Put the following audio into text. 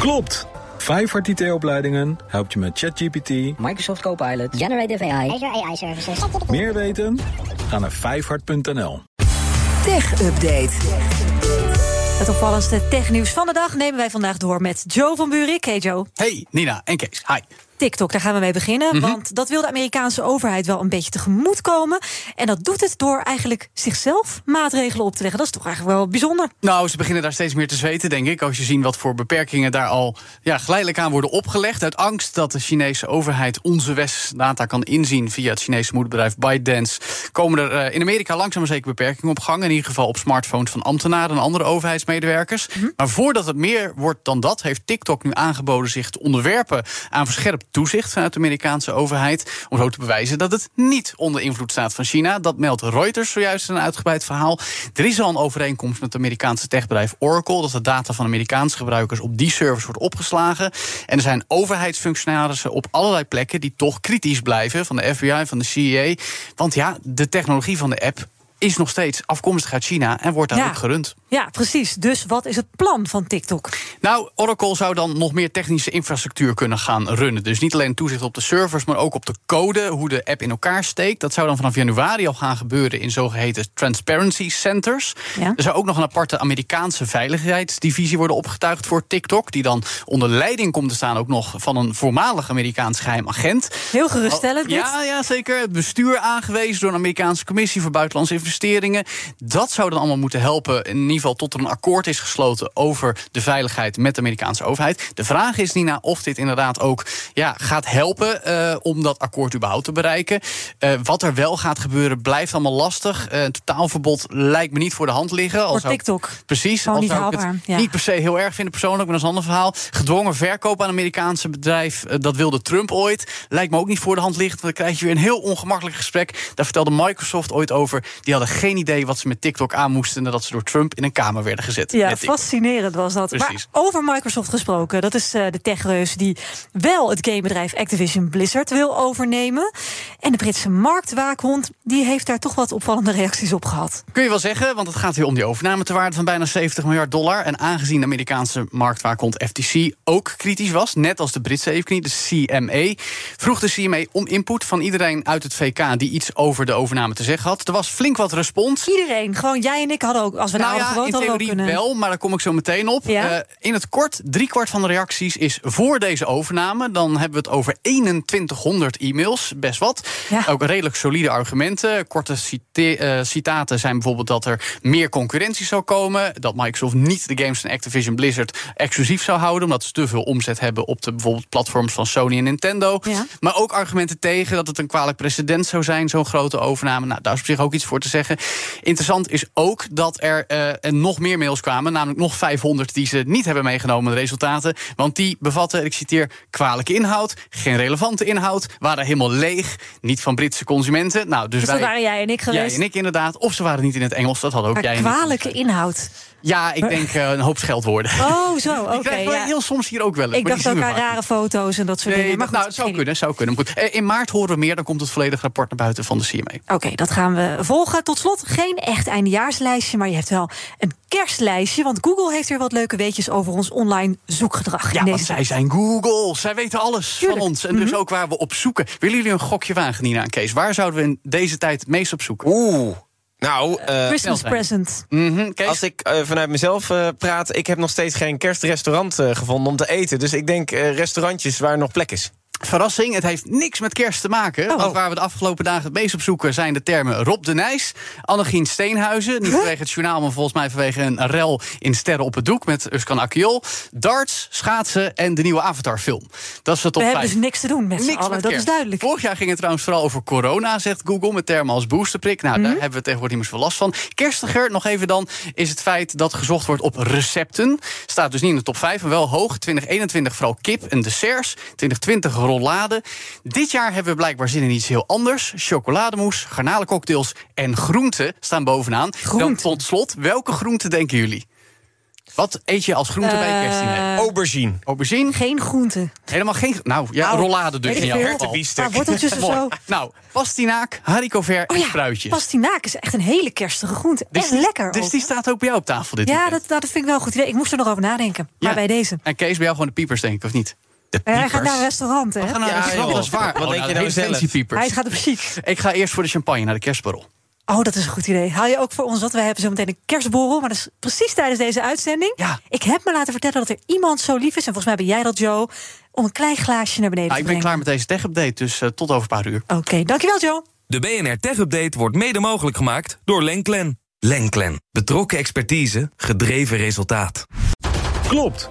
Klopt! Vijfhart IT-opleidingen helpt je met ChatGPT, Microsoft Copilot, Generative AI, Azure AI Services. meer weten? Ga naar vijfhart.nl. Tech Update. Het opvallendste technieuws van de dag nemen wij vandaag door met Joe van Buurik. Hey Joe. Hey, Nina en Kees. Hi. TikTok, daar gaan we mee beginnen. Want dat wil de Amerikaanse overheid wel een beetje tegemoet komen. En dat doet het door eigenlijk zichzelf maatregelen op te leggen. Dat is toch eigenlijk wel bijzonder. Nou, ze beginnen daar steeds meer te zweten, denk ik. Als je ziet wat voor beperkingen daar al ja, geleidelijk aan worden opgelegd. Uit angst dat de Chinese overheid onze West-data kan inzien via het Chinese moederbedrijf ByteDance. Komen er eh, in Amerika langzaam maar zeker beperkingen op gang. In ieder geval op smartphones van ambtenaren en andere overheidsmedewerkers. Maar voordat het meer wordt dan dat, heeft TikTok nu aangeboden zich te onderwerpen aan verscherpt toezicht vanuit de Amerikaanse overheid. Om zo te bewijzen dat het niet onder invloed staat van China. Dat meldt Reuters zojuist in een uitgebreid verhaal. Er is al een overeenkomst met het Amerikaanse techbedrijf Oracle. Dat de data van Amerikaanse gebruikers op die servers wordt opgeslagen. En er zijn overheidsfunctionarissen op allerlei plekken die toch kritisch blijven. Van de FBI, van de CIA. Want ja, de technologie van de app is nog steeds afkomstig uit China en wordt daar Ja. ook gerund. Ja, precies. Dus wat is het plan van TikTok? Nou, Oracle zou dan nog meer technische infrastructuur kunnen gaan runnen. Dus niet alleen toezicht op de servers, maar ook op de code, hoe de app in elkaar steekt. Dat zou dan vanaf januari al gaan gebeuren in zogeheten transparency centers. Ja. Er zou ook nog een aparte Amerikaanse veiligheidsdivisie worden opgetuigd voor TikTok, die dan onder leiding komt te staan ook nog van een voormalig Amerikaans geheim agent. Heel geruststellend dit. Ja, ja, zeker. Het bestuur aangewezen door een Amerikaanse commissie voor buitenlandse investeringen. Dat zou dan allemaal moeten helpen, in ieder geval tot er een akkoord is gesloten over de veiligheid met de Amerikaanse overheid. De vraag is, Nina, of dit inderdaad ook ja, gaat helpen eh, om dat akkoord überhaupt te bereiken. Eh, wat er wel gaat gebeuren, blijft allemaal lastig. Eh, een totaalverbod lijkt me niet voor de hand liggen. Voor TikTok. Precies, Gewoon al niet zou ik het haalbaar, ja. niet per se heel erg vinden persoonlijk, maar dat is een ander verhaal. Gedwongen verkoop aan een Amerikaanse bedrijf, dat wilde Trump ooit. Lijkt me ook niet voor de hand liggend, want dan krijg je weer een heel ongemakkelijk gesprek. Daar vertelde Microsoft ooit over. Die hadden geen idee wat ze met TikTok aan moesten nadat ze door Trump in een kamer werden gezet. Ja, fascinerend was dat. Precies. Maar over Microsoft gesproken, dat is eh, de techreus die wel het gamebedrijf Activision Blizzard wil overnemen. En de Britse marktwaakhond, die heeft daar toch wat opvallende reacties op gehad. Kun je wel zeggen, want het gaat weer om die overname te waarde van bijna 70 miljard dollar. En aangezien de Amerikaanse marktwaakhond FTC ook kritisch was, net als de Britse evenknie, de CMA, vroeg de CMA om input van iedereen uit het VK die iets over de overname te zeggen had. Er was flink wat respons. Iedereen, gewoon jij en ik hadden ook, als we Nou hadden ja, gewoond, in hadden we ook theorie kunnen. wel, maar daar kom ik zo meteen op. Ja? Eh, in het kort, driekwart van de reacties is voor deze overname. Dan hebben we het over 2100 e-mails, best wat. Ja. Ook redelijk solide argumenten. Korte eh, citaten zijn bijvoorbeeld dat er meer concurrentie zou komen. Dat Microsoft niet de games van Activision Blizzard exclusief zou houden. Omdat ze te veel omzet hebben op de bijvoorbeeld platforms van Sony en Nintendo. Ja. Maar ook argumenten tegen dat het een kwalijk precedent zou zijn, zo'n grote overname. Nou, daar is op zich ook iets voor te zeggen. Interessant is ook dat er eh, er nog meer mails kwamen, namelijk nog 500 die ze niet hebben meegenomen, de resultaten. Want die bevatten, ik citeer, kwalijke inhoud, geen relevante inhoud, waren helemaal leeg, niet van Britse consumenten. Nou, dus, Dus wij, waren jij en ik jij geweest. en ik inderdaad. Of ze waren niet in het Engels, dat hadden ook maar jij kwalijke inhoud. Ja, ik denk eh, een hoop scheldwoorden. Oh, zo, oké. ik krijg wel ja. heel soms hier ook wel eens. Ik dacht ook aan rare foto's en dat soort Nee, dingen. Maar dat- nou, het zou kunnen, zou kunnen. Maar goed, eh, in maart horen we meer, dan komt het volledige rapport naar buiten van de CMA. Oké, dat gaan we volgen. Tot slot, geen echt eindejaarslijstje, maar je hebt wel een kerstlijstje. Want Google heeft weer wat leuke weetjes over ons online zoekgedrag. Ja, want zij zijn Google. Zij weten alles Tuurlijk. van ons. En dus ook waar we op zoeken. Willen jullie een gokje wagen, Nina en Kees? Waar zouden we in deze tijd het meest op zoeken? Oeh. Nou, eh, Christmas present. Mhm, Kees? als ik eh, vanuit mezelf eh, praat, ik heb nog steeds geen kerstrestaurant eh, gevonden om te eten. Dus ik denk eh, restaurantjes waar nog plek is. Verrassing, het heeft niks met kerst te maken. Oh. Want waar we de afgelopen dagen het meest op zoeken zijn de termen Rob de Nijs, Annegien Steenhuizen. Niet vanwege het journaal, maar volgens mij vanwege een rel in Sterren op het Doek met Uskan Akiol. Darts, schaatsen en de nieuwe Avatar-film. Dat is de top We 5. hebben dus niks te doen met z'n allen, met dat kerst. is duidelijk. Vorig jaar ging het trouwens vooral over corona, zegt Google, met termen als boosterprik. Nou, Mhm. daar hebben we tegenwoordig niet meer zoveel last van. Kerstiger, nog even dan, is het feit dat gezocht wordt op recepten. Staat dus niet in de top 5, maar wel hoog. 2021 vooral kip en desserts. 2020 rollade. Dit jaar hebben we blijkbaar zin in iets heel anders. Chocolademousse, garnalencocktails en groenten staan bovenaan. Dan tot slot, welke groenten denken jullie? Wat eet je als groente bij kerstdiner? Eh, Aubergine. Aubergine? Geen groente. Helemaal geen... Nou, ja, Nou, rollade dus in jouw geval. Maar worteltjes of Mooi. zo. Nou, pastinaak, haricot vert Oh en ja, spruitjes. pastinaak is echt een hele kerstige groente. Dus echt die- lekker. Dus ook. die staat ook bij jou op tafel dit ja, dat, dat vind ik wel een goed idee. Ik moest er nog over nadenken. Maar Ja. bij deze. En Kees, bij jou gewoon de piepers, denk ik, of niet? Hij gaat naar een restaurant, hè? We gaan naar Ja, restaurant, dat is waar. Wat Oh, denk je de nou zelf? Hij gaat op chic. Ik ga eerst voor de champagne naar de kerstborrel. Oh, dat is een goed idee. Haal je ook voor ons wat? Wij hebben zo meteen een kerstborrel. Maar dat is precies tijdens deze uitzending. Ja. Ik heb me laten vertellen dat er iemand zo lief is. En volgens mij ben jij dat, Joe. Om een klein glaasje naar beneden Nou, ik te ben brengen. klaar met deze tech-update, dus eh, tot over een paar uur. Oké, dankjewel, Joe. De BNR Tech Update wordt mede mogelijk gemaakt door Lenklen. Lenklen. Betrokken expertise, gedreven resultaat. Klopt.